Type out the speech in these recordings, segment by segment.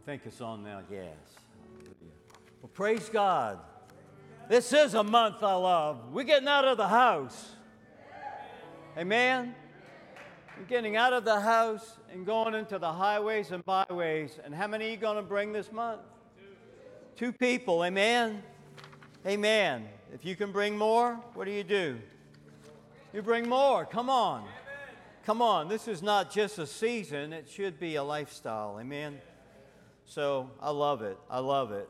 I think it's on now, yes. Well, praise God. This is a month I love. We're getting out of the house. Amen. We're getting out of the house and going into the highways and byways. And how many are you going to bring this month? Two people. Amen. Amen. If you can bring more, what do you do? You bring more. Come on. Come on. This is not just a season, it should be a lifestyle. Amen. So I love it. I love it.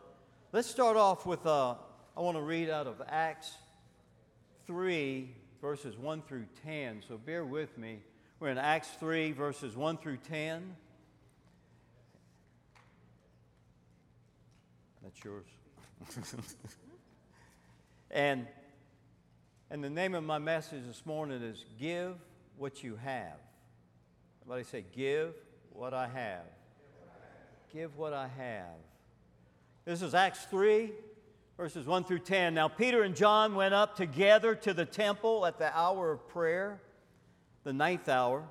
Let's start off with, uh, I want to read out of Acts 3, verses 1 through 10. So bear with me. We're in Acts 3, verses 1 through 10. That's yours. and, and the name of my message this morning is Give What You Have. Everybody say, Give What I Have. Give what I have. This is Acts 3, verses 1 through 10. Now, Peter and John went up together to the temple at the hour of prayer, the ninth hour.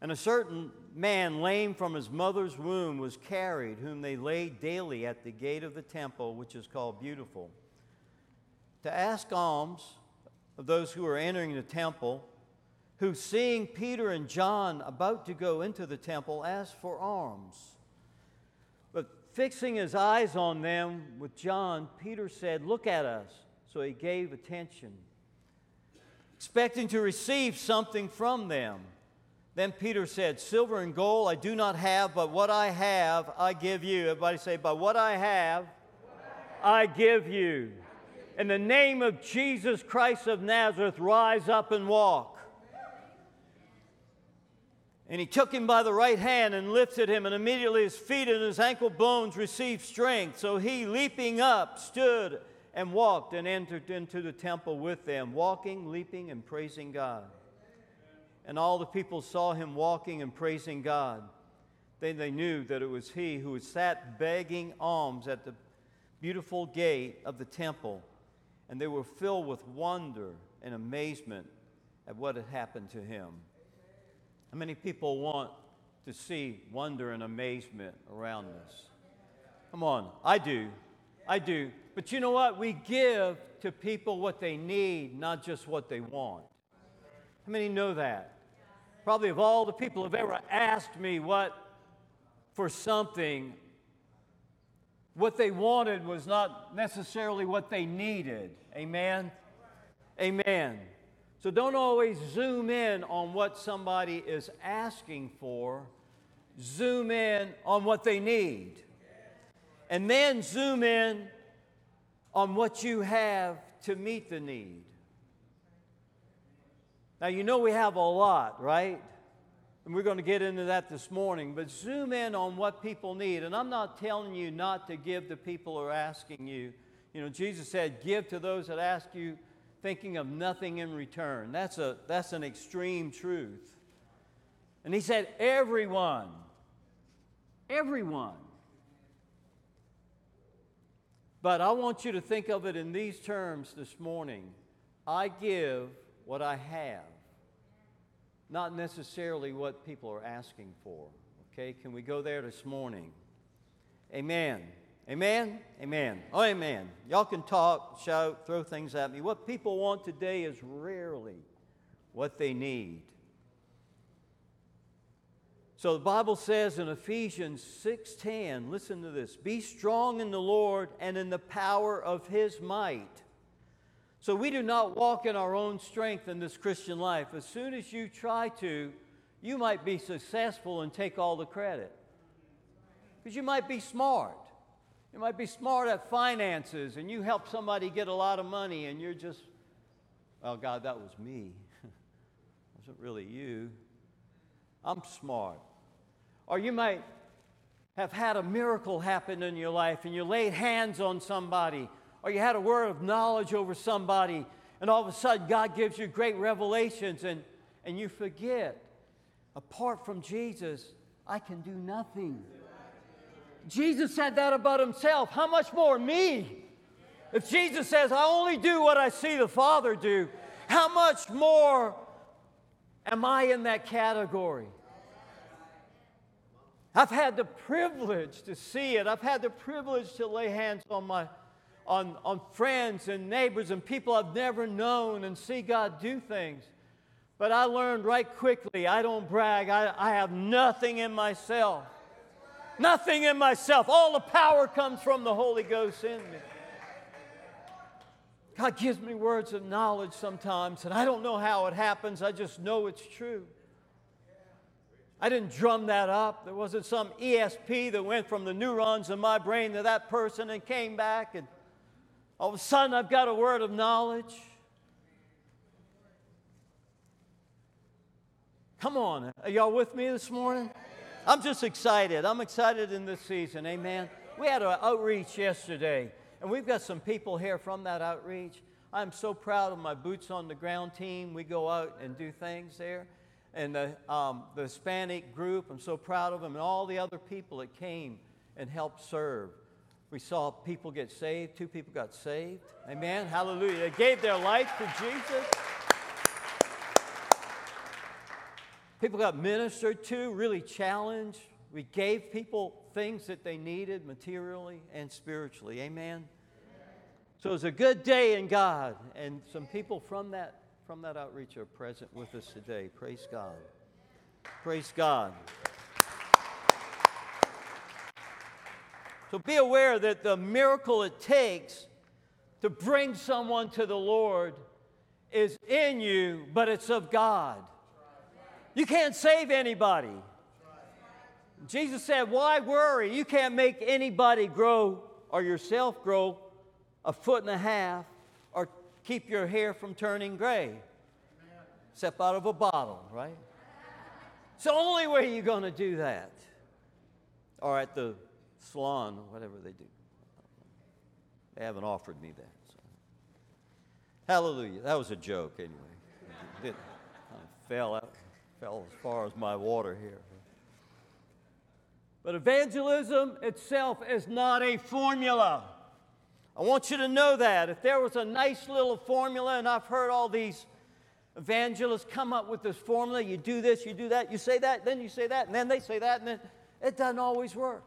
And a certain man, lame from his mother's womb, was carried, whom they laid daily at the gate of the temple, which is called Beautiful, to ask alms of those who were entering the temple, who, seeing Peter and John about to go into the temple, asked for alms. Fixing his eyes on them with John, Peter said, Look at us. So he gave attention, expecting to receive something from them. Then Peter said, Silver and gold I do not have, but what I have I give you. Everybody say, But what I have I give you. In the name of Jesus Christ of Nazareth, rise up and walk. And he took him by the right hand and lifted him, and immediately his feet and his ankle bones received strength. So he, leaping up, stood and walked and entered into the temple with them, walking, leaping, and praising God. And all the people saw him walking and praising God. Then they knew that it was he who had sat begging alms at the beautiful gate of the temple. And they were filled with wonder and amazement at what had happened to him. How many people want to see wonder and amazement around us? Come on, I do. I do. But you know what? We give to people what they need, not just what they want. How many know that? Probably of all the people who've ever asked me what for something, what they wanted was not necessarily what they needed. Amen? Amen. So don't always zoom in on what somebody is asking for, zoom in on what they need. And then zoom in on what you have to meet the need. Now, you know we have a lot, right? And we're going to get into that this morning, but zoom in on what people need. And I'm not telling you not to give to people who are asking you. You know, Jesus said, Give to those that ask you thinking of nothing in return. That's, a, that's an extreme truth. And he said, Everyone, everyone. But I want you to think of it in these terms this morning I give what I have, not necessarily what people are asking for. Okay, can we go there this morning? Amen. Amen? Amen. Oh, amen. Y'all can talk, shout, throw things at me. What people want today is rarely what they need. So the Bible says in Ephesians 6:10, listen to this, be strong in the Lord and in the power of his might. So we do not walk in our own strength in this Christian life. As soon as you try to, you might be successful and take all the credit. Because you might be smart. You might be smart at finances and you help somebody get a lot of money and you're just, well, God, that was me. it wasn't really you. I'm smart. Or you might have had a miracle happen in your life and you laid hands on somebody or you had a word of knowledge over somebody and all of a sudden God gives you great revelations and, and you forget, apart from Jesus, I can do nothing. Jesus said that about himself. How much more me? If Jesus says, I only do what I see the Father do, how much more am I in that category? I've had the privilege to see it. I've had the privilege to lay hands on my on, on friends and neighbors and people I've never known and see God do things. But I learned right quickly I don't brag, I, I have nothing in myself. Nothing in myself. All the power comes from the Holy Ghost in me. God gives me words of knowledge sometimes, and I don't know how it happens. I just know it's true. I didn't drum that up. There wasn't some ESP that went from the neurons in my brain to that person and came back, and all of a sudden I've got a word of knowledge. Come on, are y'all with me this morning? I'm just excited. I'm excited in this season. Amen. We had an outreach yesterday, and we've got some people here from that outreach. I'm so proud of my boots on the ground team. We go out and do things there. And the, um, the Hispanic group, I'm so proud of them, and all the other people that came and helped serve. We saw people get saved. Two people got saved. Amen. Hallelujah. They gave their life to Jesus. People got ministered to, really challenged. We gave people things that they needed materially and spiritually. Amen. So it was a good day in God, and some people from that from that outreach are present with us today. Praise God. Praise God. So be aware that the miracle it takes to bring someone to the Lord is in you, but it's of God. You can't save anybody. Jesus said, Why worry? You can't make anybody grow or yourself grow a foot and a half or keep your hair from turning gray. Step out of a bottle, right? It's the only way you're going to do that. Or at the salon, whatever they do. They haven't offered me that. So. Hallelujah. That was a joke, anyway. It kind of fell out fell as far as my water here. But evangelism itself is not a formula. I want you to know that. If there was a nice little formula, and I've heard all these evangelists come up with this formula you do this, you do that, you say that, then you say that, and then they say that, and then it doesn't always work.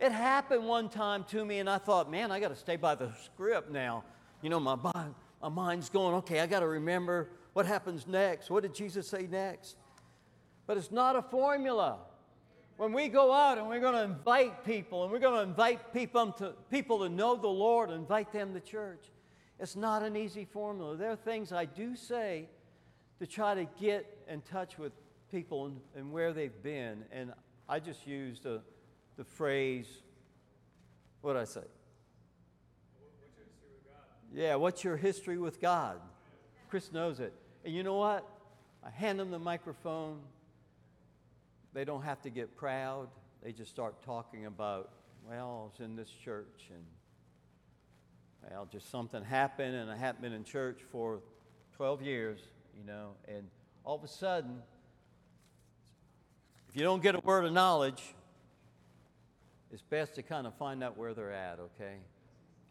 It happened one time to me, and I thought, man, I got to stay by the script now. You know, my, my mind's going, okay, I got to remember what happens next? What did Jesus say next? But it's not a formula. When we go out and we're going to invite people and we're going to invite people to, people to know the Lord, invite them to church, it's not an easy formula. There are things I do say to try to get in touch with people and, and where they've been. And I just used the, the phrase, what did I say? Yeah, what's your history with God? Chris knows it. And you know what? I hand them the microphone. They don't have to get proud. They just start talking about, well, I was in this church and, well, just something happened and I haven't been in church for 12 years, you know, and all of a sudden, if you don't get a word of knowledge, it's best to kind of find out where they're at, okay?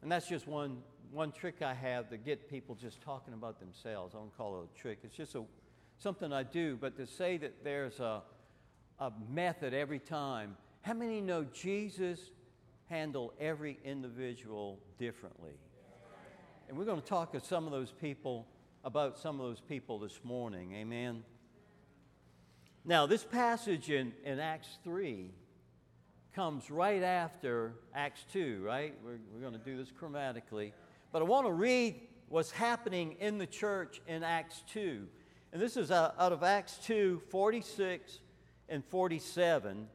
And that's just one one trick I have to get people just talking about themselves. I don't call it a trick. It's just a, something I do. But to say that there's a, a method every time, how many know Jesus handled every individual differently? And we're going to talk to some of those people about some of those people this morning. Amen. Now, this passage in, in Acts 3 comes right after Acts 2, right? We're, we're going to do this chromatically. But I want to read what's happening in the church in Acts 2. And this is uh, out of Acts 2 46 and 47.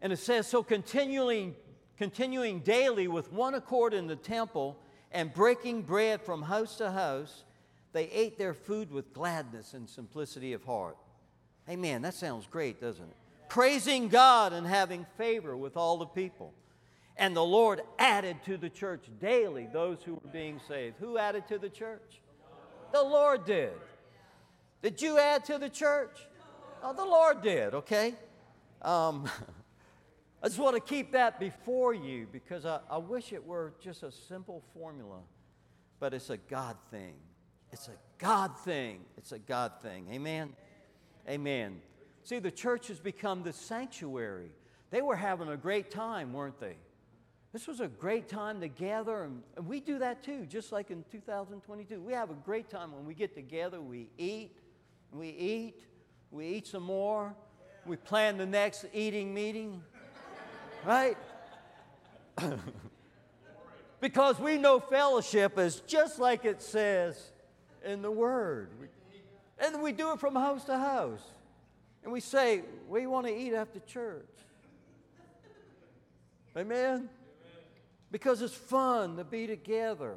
And it says, So continuing, continuing daily with one accord in the temple and breaking bread from house to house, they ate their food with gladness and simplicity of heart. Amen. That sounds great, doesn't it? Praising God and having favor with all the people. And the Lord added to the church daily those who were being saved. Who added to the church? The Lord did. Did you add to the church? Oh, the Lord did, okay? Um, I just want to keep that before you because I, I wish it were just a simple formula, but it's a God thing. It's a God thing. It's a God thing. Amen? Amen. See, the church has become the sanctuary. They were having a great time, weren't they? This was a great time to gather, and, and we do that too, just like in 2022. We have a great time when we get together, we eat, we eat, we eat some more, we plan the next eating meeting, right? because we know fellowship is just like it says in the Word. And we do it from house to house. And we say, We want to eat after church. Amen? Because it's fun to be together.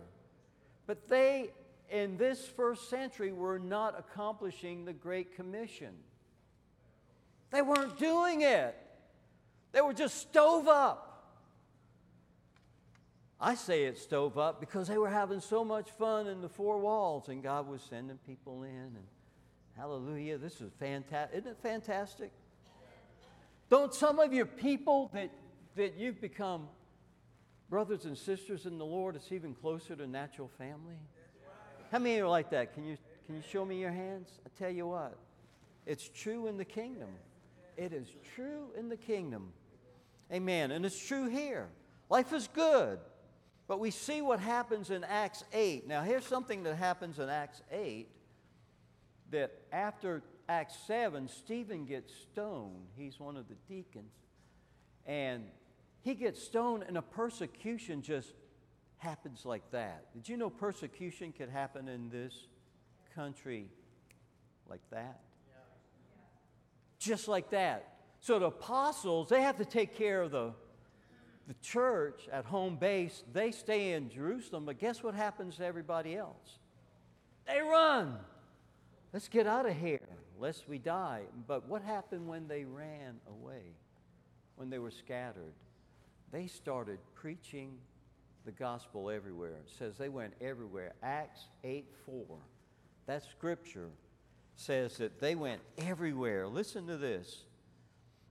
But they, in this first century, were not accomplishing the Great Commission. They weren't doing it, they were just stove up. I say it stove up because they were having so much fun in the four walls, and God was sending people in. And hallelujah, this is fantastic. Isn't it fantastic? Don't some of your people that, that you've become brothers and sisters in the Lord, it's even closer to natural family? How many are like that? Can you, can you show me your hands? I tell you what, it's true in the kingdom. It is true in the kingdom. Amen. And it's true here. Life is good. But we see what happens in Acts 8. Now, here's something that happens in Acts 8 that after Acts 7, Stephen gets stoned. He's one of the deacons. And he gets stoned, and a persecution just happens like that. Did you know persecution could happen in this country like that? Just like that. So the apostles, they have to take care of the the church at home base, they stay in Jerusalem, but guess what happens to everybody else? They run. Let's get out of here, lest we die. But what happened when they ran away, when they were scattered? They started preaching the gospel everywhere. It says they went everywhere. Acts 8 4. That scripture says that they went everywhere. Listen to this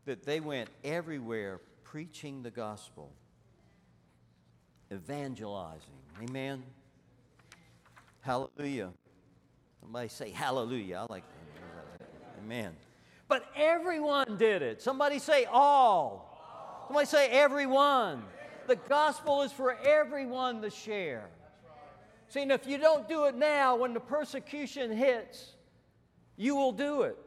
that they went everywhere preaching the gospel, evangelizing. Amen. Hallelujah. Somebody say hallelujah. I like that. Amen. But everyone did it. Somebody say all. Somebody say everyone. The gospel is for everyone to share. See, and if you don't do it now, when the persecution hits, you will do it.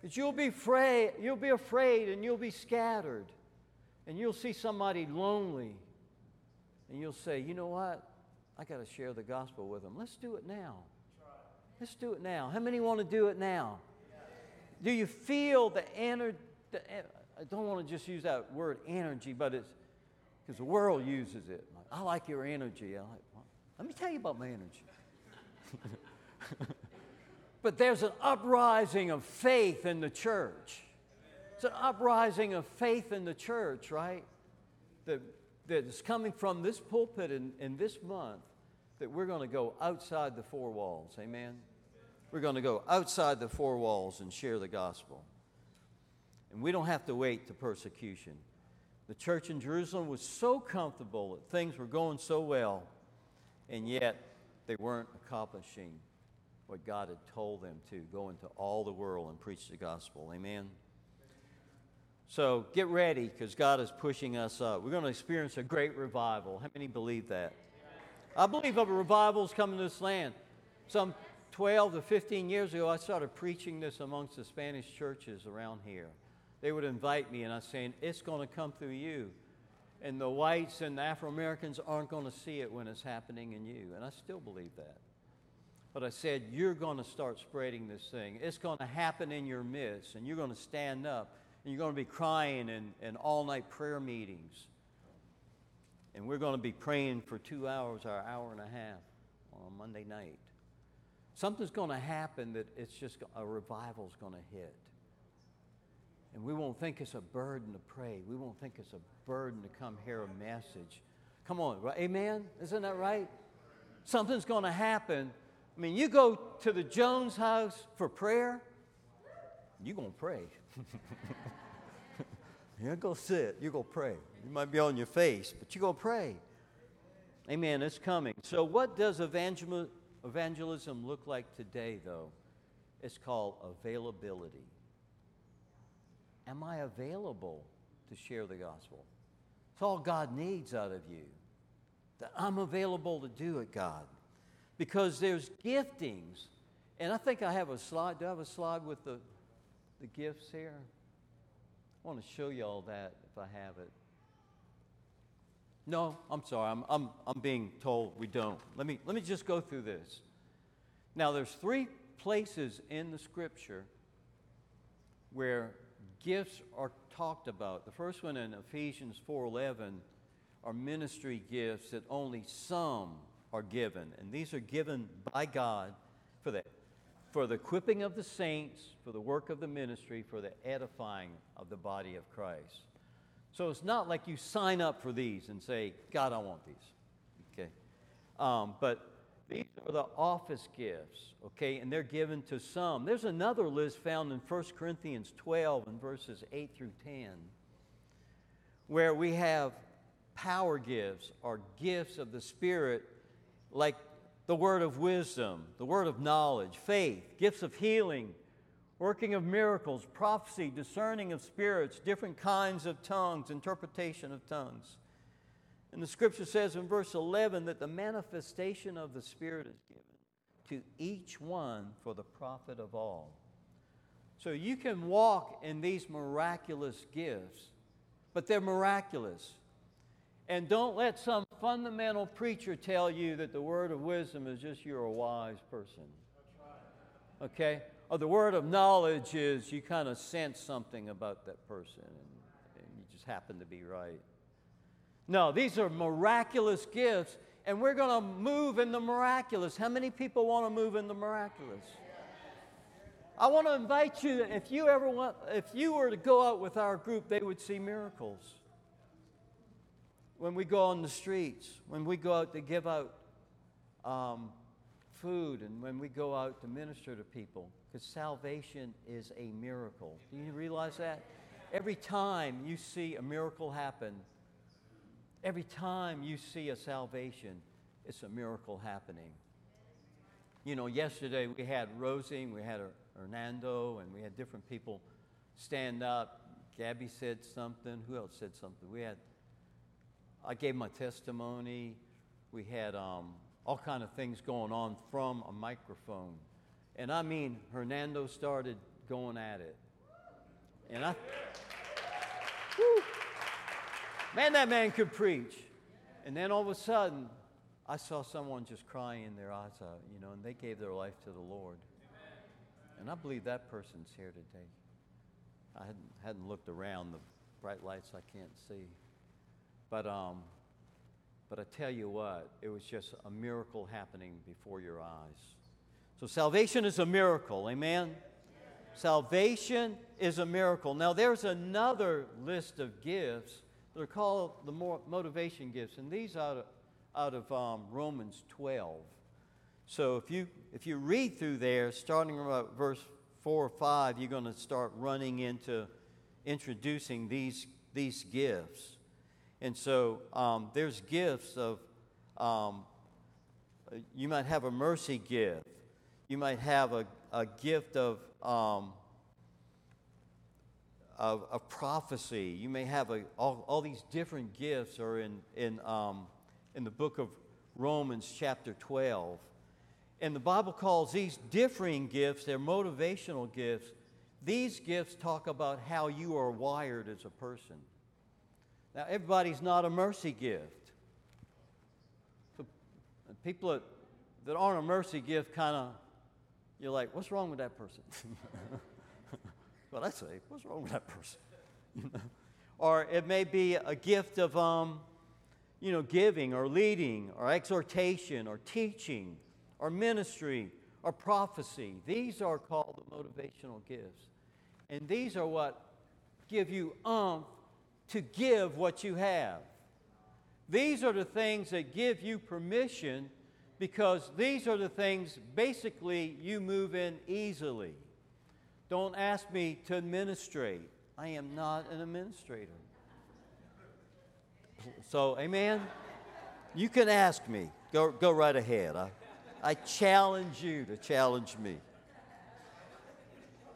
Because you'll be afraid, you'll be afraid and you'll be scattered and you'll see somebody lonely and you'll say, you know what? I got to share the gospel with them. Let's do it now. Let's do it now. How many want to do it now? Do you feel the energy? I don't want to just use that word energy, but it's because the world uses it. I like your energy. I like, well, let me tell you about my energy. but there's an uprising of faith in the church. It's an uprising of faith in the church, right? That, that is coming from this pulpit in, in this month that we're going to go outside the four walls. Amen? We're going to go outside the four walls and share the gospel. And we don't have to wait to persecution. The church in Jerusalem was so comfortable that things were going so well, and yet they weren't accomplishing what God had told them to go into all the world and preach the gospel. Amen? So get ready because God is pushing us up. We're going to experience a great revival. How many believe that? I believe a revival is coming to this land. Some 12 to 15 years ago, I started preaching this amongst the Spanish churches around here. They would invite me, and I was saying, It's going to come through you. And the whites and the Afro Americans aren't going to see it when it's happening in you. And I still believe that. But I said, You're going to start spreading this thing. It's going to happen in your midst, and you're going to stand up and you're going to be crying in, in all night prayer meetings. And we're going to be praying for two hours or hour and a half on a Monday night. Something's going to happen that it's just a revival's going to hit. And we won't think it's a burden to pray. We won't think it's a burden to come hear a message. Come on, right? amen? Isn't that right? Something's going to happen. I mean, you go to the Jones house for prayer, you're going to pray. you go sit, you go pray. You might be on your face, but you're going to pray. Amen. It's coming. So, what does evangelism look like today, though? It's called availability. Am I available to share the gospel? It's all God needs out of you. That I'm available to do it, God. Because there's giftings. And I think I have a slide. Do I have a slide with the, the gifts here? I want to show you all that if I have it. No, I'm sorry. I'm, I'm, I'm being told we don't. Let me, let me just go through this. Now, there's three places in the scripture where gifts are talked about. The first one in Ephesians 4:11 are ministry gifts that only some are given, and these are given by God for the for the equipping of the saints, for the work of the ministry, for the edifying of the body of Christ. So it's not like you sign up for these and say, God, I want these. Okay. Um, but these are the office gifts, okay, and they're given to some. There's another list found in 1 Corinthians 12 and verses 8 through 10, where we have power gifts or gifts of the Spirit, like the word of wisdom, the word of knowledge, faith, gifts of healing, working of miracles, prophecy, discerning of spirits, different kinds of tongues, interpretation of tongues. And the scripture says in verse 11 that the manifestation of the Spirit is given to each one for the profit of all. So you can walk in these miraculous gifts, but they're miraculous. And don't let some fundamental preacher tell you that the word of wisdom is just you're a wise person. Okay? Or the word of knowledge is you kind of sense something about that person and, and you just happen to be right. No, these are miraculous gifts, and we're going to move in the miraculous. How many people want to move in the miraculous? I want to invite you, if you ever want, if you were to go out with our group, they would see miracles. When we go on the streets, when we go out to give out um, food, and when we go out to minister to people, because salvation is a miracle. Do you realize that? Every time you see a miracle happen, Every time you see a salvation, it's a miracle happening. You know, yesterday we had Rosie, we had Hernando, and we had different people stand up. Gabby said something. Who else said something? We had, I gave my testimony. We had um, all kind of things going on from a microphone. And I mean, Hernando started going at it. And I, Man, that man could preach. And then all of a sudden, I saw someone just crying in their eyes out, you know, and they gave their life to the Lord. And I believe that person's here today. I hadn't, hadn't looked around, the bright lights I can't see. But, um, but I tell you what, it was just a miracle happening before your eyes. So salvation is a miracle, amen? Salvation is a miracle. Now, there's another list of gifts they're called the more motivation gifts, and these out of, out of um, Romans 12. So if you if you read through there, starting about verse four or five, you're going to start running into introducing these these gifts. And so um, there's gifts of um, you might have a mercy gift, you might have a, a gift of um, of, of prophecy. You may have a, all, all these different gifts are in, in, um, in the book of Romans, chapter 12. And the Bible calls these differing gifts, they're motivational gifts. These gifts talk about how you are wired as a person. Now, everybody's not a mercy gift. So people that, that aren't a mercy gift kind of, you're like, what's wrong with that person? Well, I say, what's wrong with that person? Or it may be a gift of, um, you know, giving or leading or exhortation or teaching or ministry or prophecy. These are called the motivational gifts. And these are what give you umph to give what you have. These are the things that give you permission because these are the things basically you move in easily. Don't ask me to administrate. I am not an administrator. So, amen? You can ask me. Go, go right ahead. I, I challenge you to challenge me.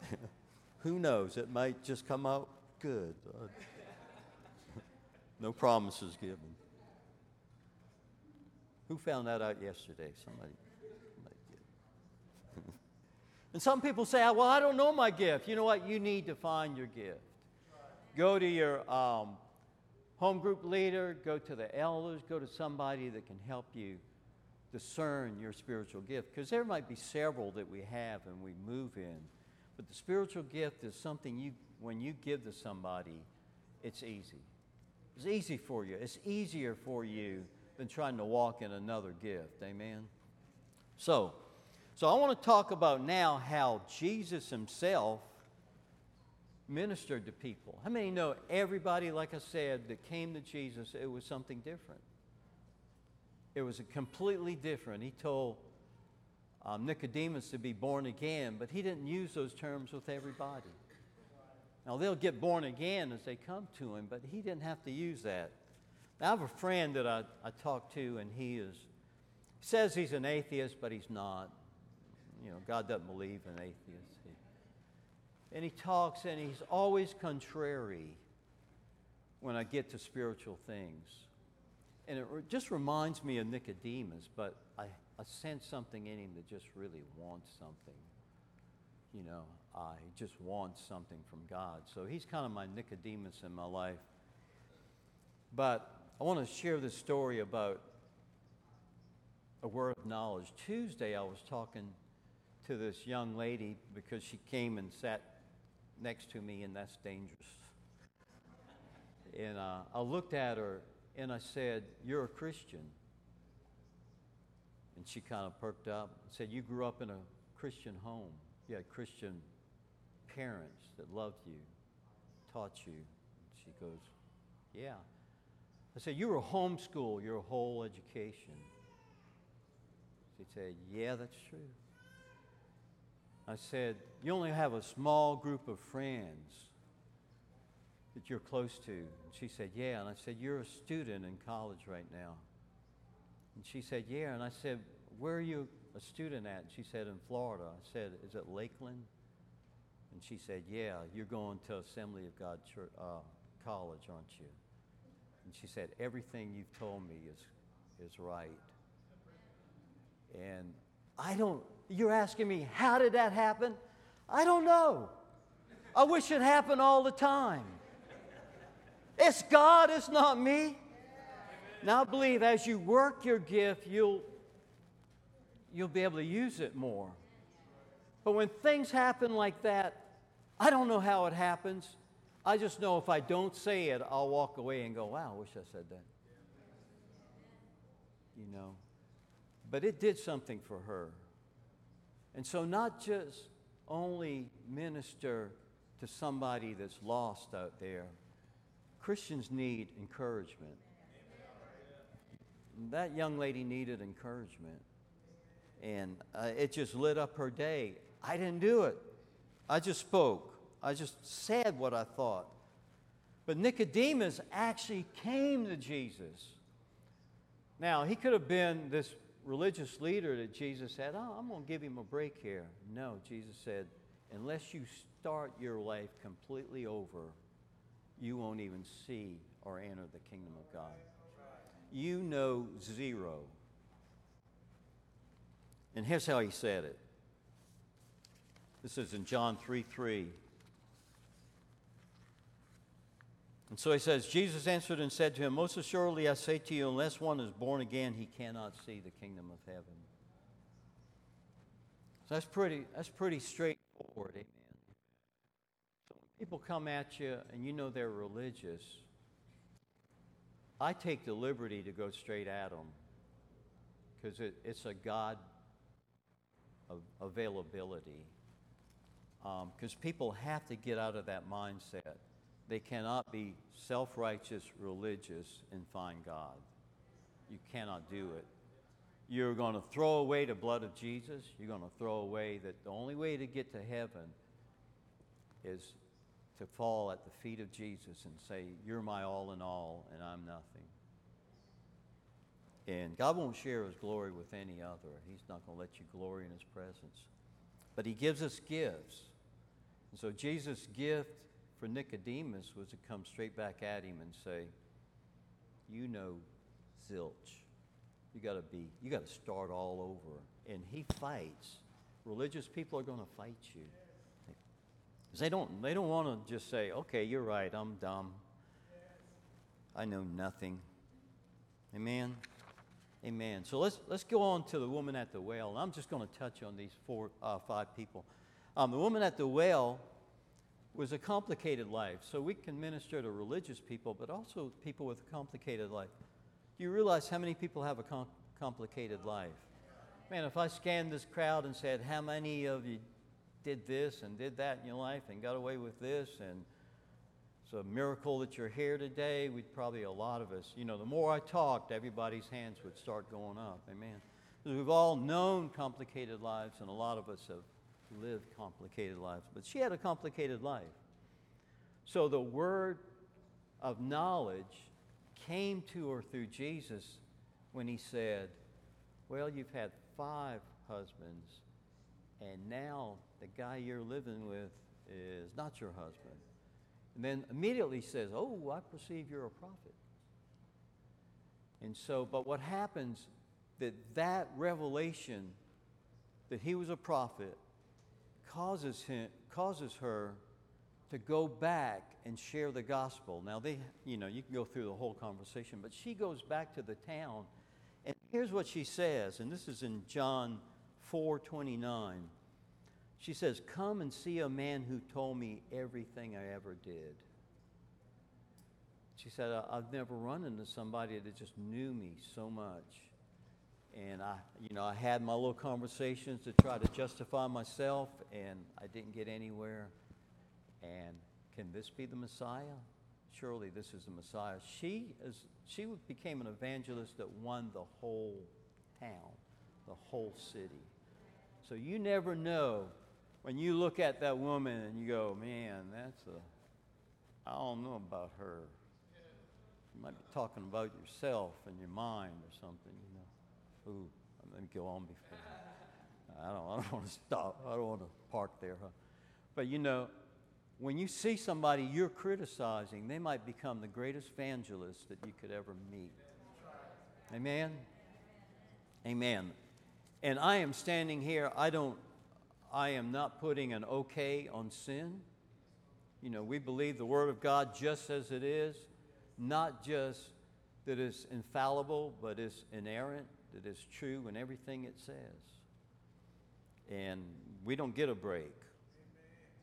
Who knows? It might just come out good. no promises given. Who found that out yesterday? Somebody. And some people say, well, I don't know my gift. You know what? You need to find your gift. Go to your um, home group leader, go to the elders, go to somebody that can help you discern your spiritual gift. Because there might be several that we have and we move in. But the spiritual gift is something you, when you give to somebody, it's easy. It's easy for you. It's easier for you than trying to walk in another gift. Amen? So, so I want to talk about now how Jesus himself ministered to people. How many know everybody, like I said, that came to Jesus, it was something different? It was a completely different. He told um, Nicodemus to be born again, but he didn't use those terms with everybody. Now, they'll get born again as they come to him, but he didn't have to use that. Now, I have a friend that I, I talk to, and he is says he's an atheist, but he's not. You know, God doesn't believe in atheists. He, and he talks, and he's always contrary when I get to spiritual things. And it re- just reminds me of Nicodemus, but I, I sense something in him that just really wants something. You know, he just wants something from God. So he's kind of my Nicodemus in my life. But I want to share this story about a word of knowledge. Tuesday, I was talking to this young lady because she came and sat next to me, and that's dangerous. And uh, I looked at her and I said, You're a Christian. And she kind of perked up and said, You grew up in a Christian home. You had Christian parents that loved you, taught you. She goes, Yeah. I said, You were homeschooled your whole education. She said, Yeah, that's true. I said, You only have a small group of friends that you're close to? And she said, Yeah. And I said, You're a student in college right now. And she said, Yeah. And I said, Where are you a student at? And she said, In Florida. I said, Is it Lakeland? And she said, Yeah, you're going to Assembly of God Church, uh, College, aren't you? And she said, Everything you've told me is, is right. And I don't, you're asking me, how did that happen? I don't know. I wish it happened all the time. It's God, it's not me. Now I believe as you work your gift, you'll, you'll be able to use it more. But when things happen like that, I don't know how it happens. I just know if I don't say it, I'll walk away and go, wow, I wish I said that. You know. But it did something for her. And so, not just only minister to somebody that's lost out there, Christians need encouragement. That young lady needed encouragement. And uh, it just lit up her day. I didn't do it. I just spoke. I just said what I thought. But Nicodemus actually came to Jesus. Now, he could have been this religious leader that Jesus said, Oh, I'm going to give him a break here. No, Jesus said, unless you start your life completely over you won't even see or enter the kingdom of God. You know zero. And here's how he said it. This is in John 3 3. And so he says, Jesus answered and said to him, Most assuredly I say to you, unless one is born again, he cannot see the kingdom of heaven. So that's pretty, that's pretty straightforward. Amen. So when people come at you and you know they're religious. I take the liberty to go straight at them because it, it's a God of availability. Because um, people have to get out of that mindset. They cannot be self righteous, religious, and find God. You cannot do it. You're going to throw away the blood of Jesus. You're going to throw away that the only way to get to heaven is to fall at the feet of Jesus and say, You're my all in all, and I'm nothing. And God won't share his glory with any other. He's not going to let you glory in his presence. But he gives us gifts. And so Jesus' gift for Nicodemus was to come straight back at him and say, You know, zilch. You got to be, you got to start all over. And he fights. Religious people are going to fight you. They don't, they don't want to just say, okay, you're right, I'm dumb. I know nothing. Amen. Amen. So let's, let's go on to the woman at the well. I'm just going to touch on these four, uh, five people. Um, the woman at the well was a complicated life. So we can minister to religious people, but also people with a complicated life. Do you realize how many people have a com- complicated life? Man, if I scanned this crowd and said, How many of you did this and did that in your life and got away with this and it's a miracle that you're here today. We'd probably, a lot of us, you know, the more I talked, everybody's hands would start going up. Amen. We've all known complicated lives, and a lot of us have lived complicated lives. But she had a complicated life. So the word of knowledge came to her through Jesus when he said, Well, you've had five husbands, and now the guy you're living with is not your husband. And then immediately says, Oh, I perceive you're a prophet. And so, but what happens that that revelation that he was a prophet causes him causes her to go back and share the gospel. Now they, you know, you can go through the whole conversation, but she goes back to the town and here's what she says, and this is in John 4:29. She says, Come and see a man who told me everything I ever did. She said, I've never run into somebody that just knew me so much. And I, you know, I had my little conversations to try to justify myself, and I didn't get anywhere. And can this be the Messiah? Surely this is the Messiah. She is she became an evangelist that won the whole town, the whole city. So you never know when you look at that woman and you go, man, that's a, I don't know about her. You might be talking about yourself and your mind or something. Ooh, let me go on before. I don't, I don't want to stop. I don't want to park there, huh? But you know, when you see somebody you're criticizing, they might become the greatest evangelist that you could ever meet. Amen? Amen. And I am standing here, I don't I am not putting an okay on sin. You know, we believe the Word of God just as it is, not just that it's infallible, but it's inerrant, that it's true in everything it says. And we don't get a break.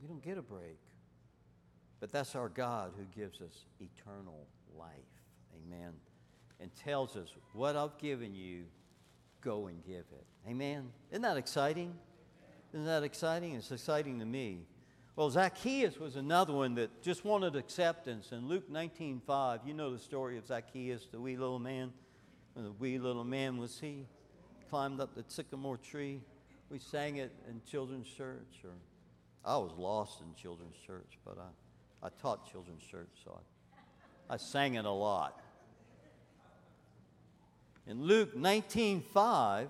We don't get a break. But that's our God who gives us eternal life. Amen. And tells us, what I've given you, go and give it. Amen. Isn't that exciting? Isn't that exciting? It's exciting to me. Well, Zacchaeus was another one that just wanted acceptance. In Luke 19:5, you know the story of Zacchaeus, the wee little man. When the wee little man was he climbed up the sycamore tree. We sang it in children's church, or I was lost in children's church, but I, I taught children's church, so I, I sang it a lot. In Luke 19:5,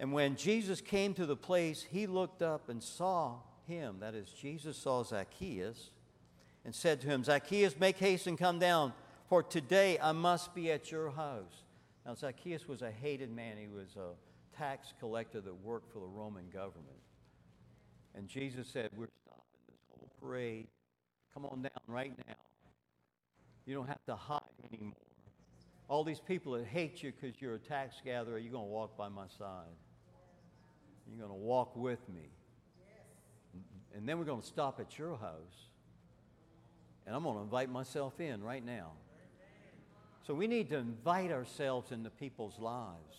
And when Jesus came to the place, he looked up and saw him. That is, Jesus saw Zacchaeus and said to him, Zacchaeus, make haste and come down, for today I must be at your house. Now, Zacchaeus was a hated man. He was a tax collector that worked for the Roman government. And Jesus said, We're stopping this whole parade. Come on down right now. You don't have to hide anymore. All these people that hate you because you're a tax gatherer, you're going to walk by my side. You're going to walk with me. And then we're going to stop at your house. And I'm going to invite myself in right now. So we need to invite ourselves into people's lives.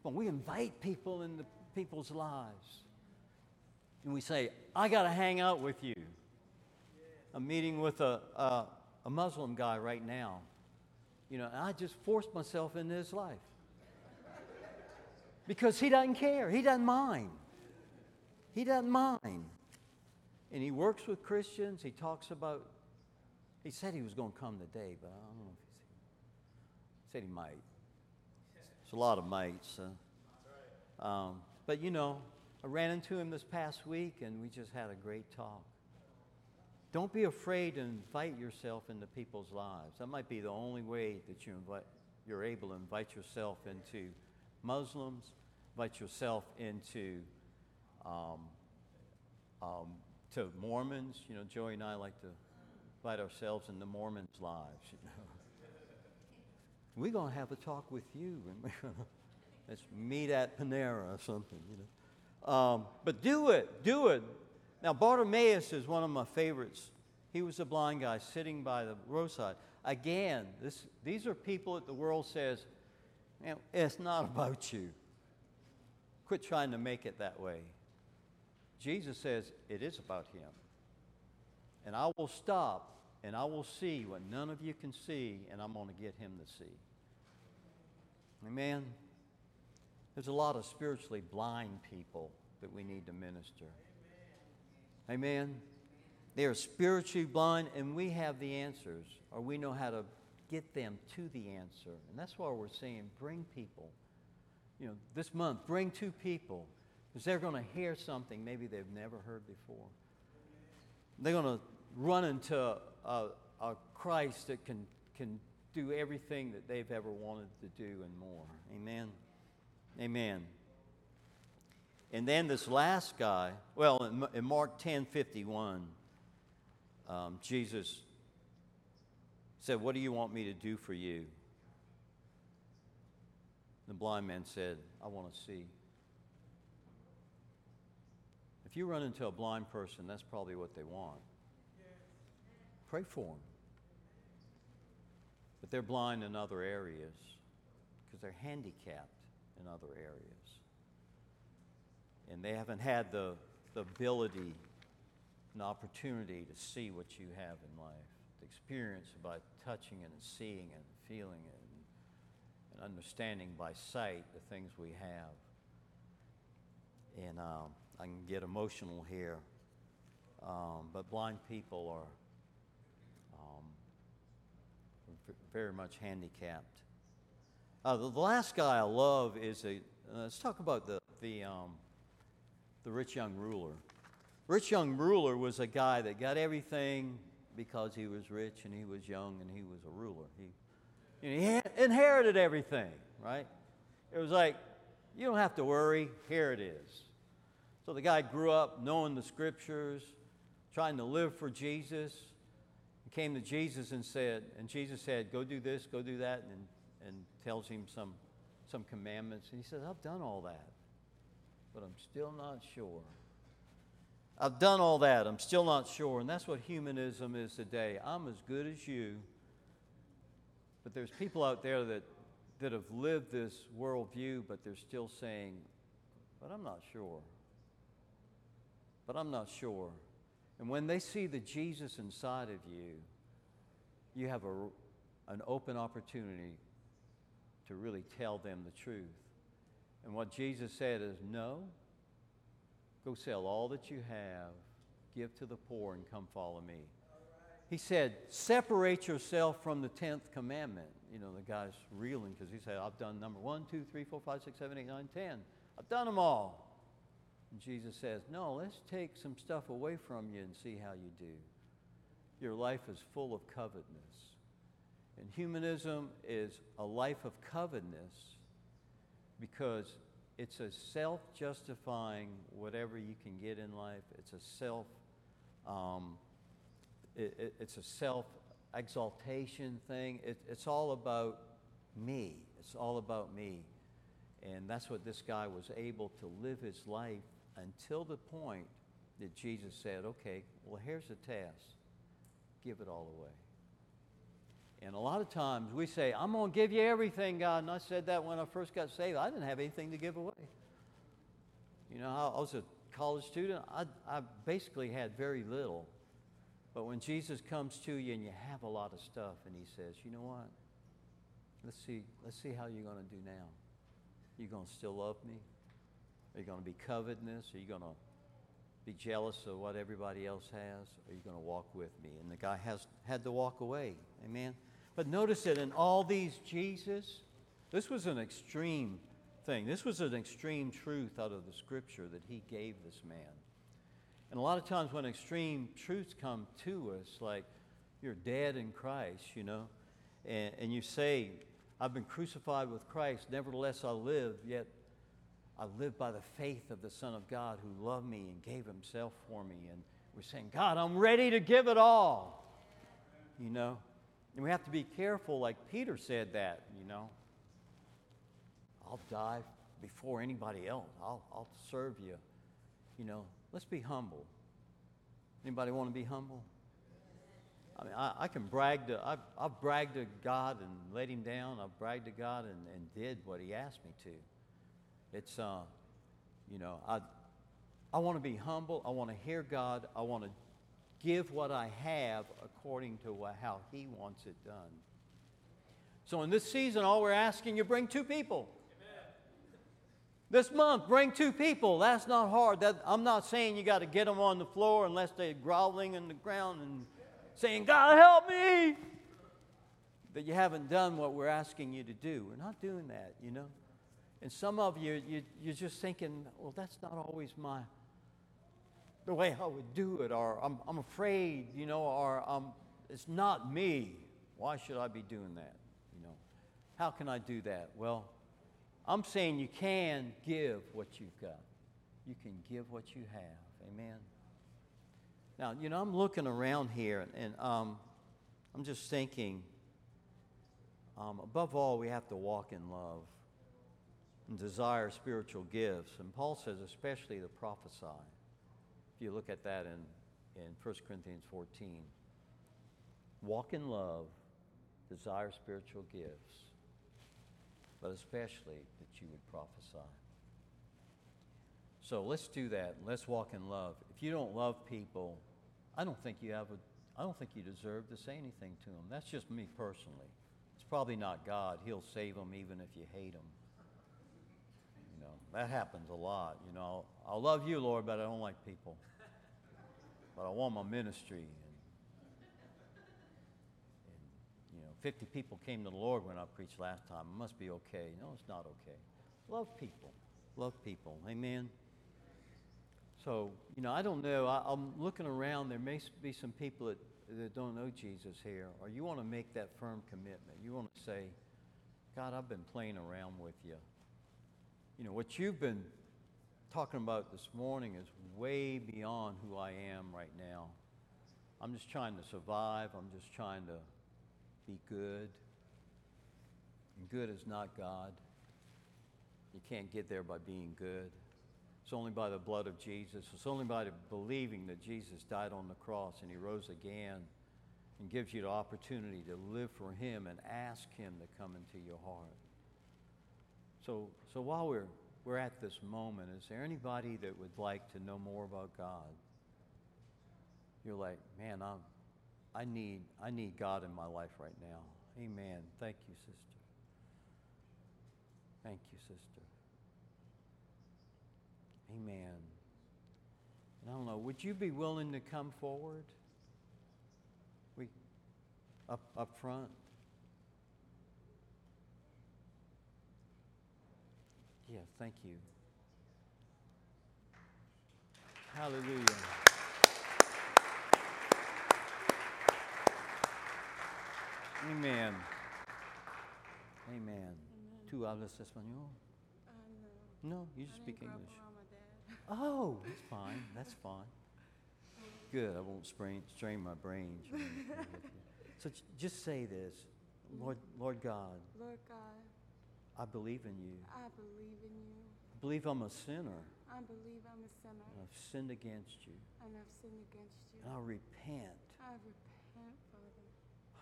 When we invite people into people's lives, and we say, I got to hang out with you. I'm meeting with a, a, a Muslim guy right now. You know, I just forced myself into his life because he doesn't care. He doesn't mind. He doesn't mind. And he works with Christians. He talks about, he said he was going to come today, but I don't know said he might. It's a lot of mites. Uh, um, but you know, I ran into him this past week and we just had a great talk. Don't be afraid to invite yourself into people's lives. That might be the only way that you invite, you're able to invite yourself into Muslims, invite yourself into um, um, to Mormons. You know, Joey and I like to invite ourselves into Mormons' lives. You know. We're going to have a talk with you. Let's meet at Panera or something, you know. Um, but do it, do it. Now, Bartimaeus is one of my favorites. He was a blind guy sitting by the roadside. Again, this, these are people that the world says, Man, it's not about you. Quit trying to make it that way. Jesus says it is about him. And I will stop and I will see what none of you can see, and I'm going to get him to see. Amen. There's a lot of spiritually blind people that we need to minister. Amen. They are spiritually blind, and we have the answers, or we know how to get them to the answer. And that's why we're saying bring people. You know, this month, bring two people, because they're going to hear something maybe they've never heard before. They're going to run into a, a Christ that can, can do everything that they've ever wanted to do and more. Amen. Amen. And then this last guy, well, in, in Mark 10 51, um, Jesus said, What do you want me to do for you? The blind man said, I want to see. If you run into a blind person, that's probably what they want. Pray for them. But they're blind in other areas because they're handicapped in other areas. And they haven't had the, the ability and opportunity to see what you have in life, to experience by touching and seeing and feeling it and, and understanding by sight the things we have. And um, I can get emotional here, um, but blind people are very much handicapped. Uh, the, last guy I love is a. Uh, let's talk about the the um, the rich young ruler. Rich young ruler was a guy that got everything because he was rich and he was young and he was a ruler. He, you know, he inherited everything, right? It was like, you don't have to worry, here it is. So the guy grew up knowing the scriptures, trying to live for Jesus, came to Jesus and said, and Jesus said, Go do this, go do that, and, and tells him some, some commandments. And he says, I've done all that, but I'm still not sure. I've done all that, I'm still not sure. And that's what humanism is today. I'm as good as you, but there's people out there that, that have lived this worldview, but they're still saying, But I'm not sure. But I'm not sure. And when they see the Jesus inside of you, you have a, an open opportunity to really tell them the truth. And what Jesus said is no, go sell all that you have, give to the poor, and come follow me. He said, separate yourself from the 10th commandment. You know, the guy's reeling because he said, I've done number one, two, three, four, five, six, seven, eight, nine, ten. I've done them all. And Jesus says, No, let's take some stuff away from you and see how you do. Your life is full of covetousness. And humanism is a life of covetousness because it's a self justifying whatever you can get in life. It's a self, um, it, it, it's a self exaltation thing. It, it's all about me. It's all about me. And that's what this guy was able to live his life until the point that Jesus said, okay, well, here's the task give it all away. And a lot of times we say, I'm going to give you everything, God. And I said that when I first got saved. I didn't have anything to give away. You know, I was a college student, I, I basically had very little. But when Jesus comes to you and you have a lot of stuff, and he says, you know what? Let's see, let's see how you're going to do now. You going to still love me? Are you going to be covetous? Are you going to be jealous of what everybody else has? Are you going to walk with me? And the guy has had to walk away. Amen. But notice that in all these Jesus, this was an extreme thing. This was an extreme truth out of the scripture that he gave this man. And a lot of times when extreme truths come to us, like you're dead in Christ, you know, and, and you say, I've been crucified with Christ, nevertheless I live, yet I live by the faith of the Son of God who loved me and gave himself for me. And we're saying, God, I'm ready to give it all. You know? And we have to be careful, like Peter said that, you know. I'll die before anybody else. I'll, I'll serve you. You know, let's be humble. Anybody want to be humble? I mean, I, I can brag to, I've, I've bragged to God and let him down. I've bragged to God and, and did what he asked me to. It's, uh, you know, I, I want to be humble. I want to hear God. I want to give what I have according to how He wants it done. So in this season, all we're asking you bring two people. This month, bring two people. That's not hard. That, I'm not saying you got to get them on the floor unless they're groveling in the ground and saying, God, help me. But you haven't done what we're asking you to do. We're not doing that, you know. And some of you, you you're just thinking, well, that's not always my the way I would do it, or I'm, I'm afraid, you know, or um, it's not me. Why should I be doing that? You know, how can I do that? Well, I'm saying you can give what you've got. You can give what you have. Amen. Now, you know, I'm looking around here, and um, I'm just thinking. Um, above all, we have to walk in love and desire spiritual gifts. And Paul says, especially to prophesy. If you look at that in, in 1 Corinthians 14, walk in love, desire spiritual gifts, but especially that you would prophesy. So let's do that. Let's walk in love. If you don't love people, I don't think you have a I don't think you deserve to say anything to them. That's just me personally. It's probably not God. He'll save them even if you hate them. Know, that happens a lot. You know, I'll love you, Lord, but I don't like people. But I want my ministry. And, and, you know, 50 people came to the Lord when I preached last time. It must be okay. No, it's not okay. Love people. Love people. Amen. So, you know, I don't know. I, am looking around. There may be some people that, that don't know Jesus here, or you want to make that firm commitment. You want to say, God, I've been playing around with you. You know, what you've been talking about this morning is way beyond who I am right now. I'm just trying to survive. I'm just trying to be good. And good is not God. You can't get there by being good. It's only by the blood of Jesus. It's only by believing that Jesus died on the cross and he rose again and gives you the opportunity to live for him and ask him to come into your heart. So, so while we're we're at this moment, is there anybody that would like to know more about God? You're like, man, I'm, I need, I need God in my life right now. Amen. Thank you, sister. Thank you, sister. Amen. And I don't know, would you be willing to come forward? We up up front? Yeah, thank you. Hallelujah. Amen. Amen. ¿Tú hablas español? Uh, no. No, you just I speak didn't grow up English. around my dad. Oh, that's fine. That's fine. Good. I won't strain, strain my brain. so j- just say this, Lord, Lord God, Lord God, I believe in you. I believe in you. I believe I'm a sinner. I believe I'm a sinner And I've sinned against you. and I've sinned against you. And I repent. I repent, Father.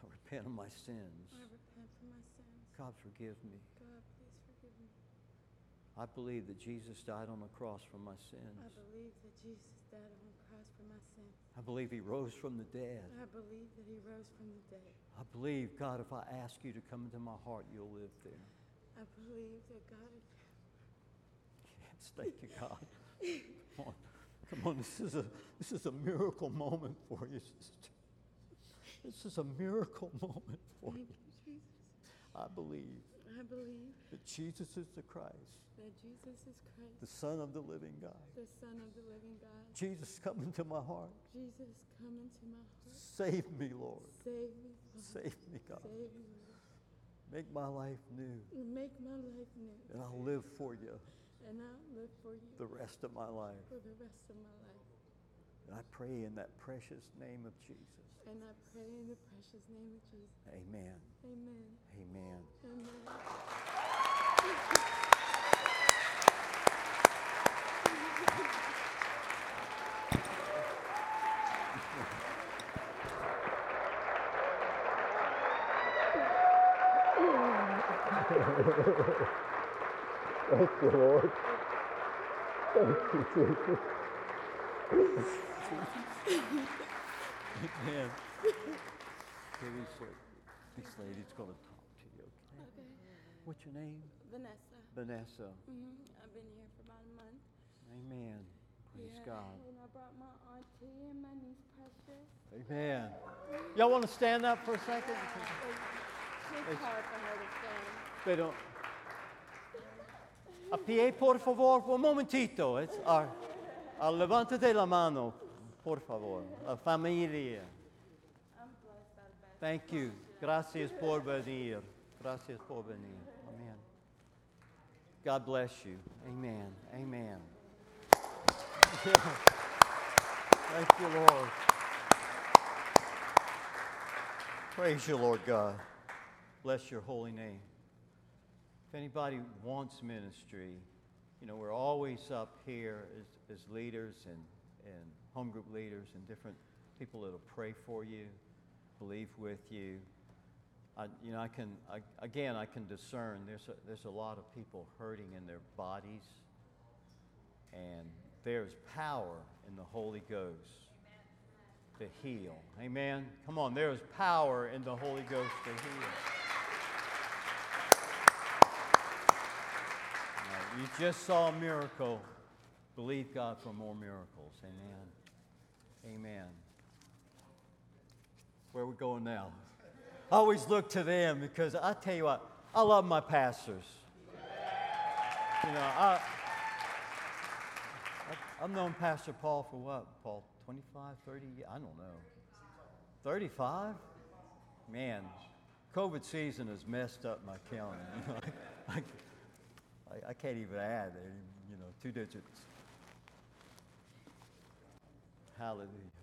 I repent of my sins. I repent for my sins. God, forgive me. God, please forgive me. I believe that Jesus died on the cross for my sins. I believe that Jesus died on the cross for my sins. I believe he rose from the dead. I believe that he rose from the dead. I believe, God, if I ask you to come into my heart, you'll live there. I believe that God is Yes, thank you, God. Come on. Come on, this is a this is a miracle moment for you, sister. This is a miracle moment for Thank you. you, Jesus. I believe. I believe that Jesus is the Christ, that Jesus is Christ, the Son of the living God. the Son of the living God. Jesus, come into my heart. Jesus, come into my heart. Save me, Lord. Save me, Lord. Save me, God. Save me, Lord. Make my life new, And Make my life new. and I'll live for you And I'll live for you the rest of my life. for the rest of my life. And I pray in that precious name of Jesus. And I pray in the precious name of Jesus. Amen. Amen. Amen. Amen. Thank you, Lord. Thank you, Jesus. Amen. Teresa, this lady's going to talk to you, okay? Okay. What's your name? Vanessa. Vanessa. hmm I've been here for about a month. Amen. Praise yeah. God. And I brought my auntie and my niece Precious. Amen. Y'all want to stand up for a second? It's hard for her to stand. Don't. A pie, por favor, un momentito. It's our, uh, levántate la mano, por favor. La familia. Thank you. Gracias por venir. Gracias por venir. Amen. God bless you. Amen. Amen. Thank you, Lord. Praise you, Lord God. Bless your holy name. If anybody wants ministry, you know, we're always up here as, as leaders and, and home group leaders and different people that'll pray for you, believe with you. I, you know, I can, I, again, I can discern there's a, there's a lot of people hurting in their bodies, and there's power in the Holy Ghost to heal. Amen. Come on, there is power in the Holy Ghost to heal. Now, You just saw a miracle. Believe God for more miracles. Amen. Amen. Where are we going now? I always look to them because I tell you what, I love my pastors. You know, I, I've known Pastor Paul for what, Paul? 25, 30? I don't know. 35? Man, COVID season has messed up my calendar. I, I, can't even add, you know, two digits. Hallelujah.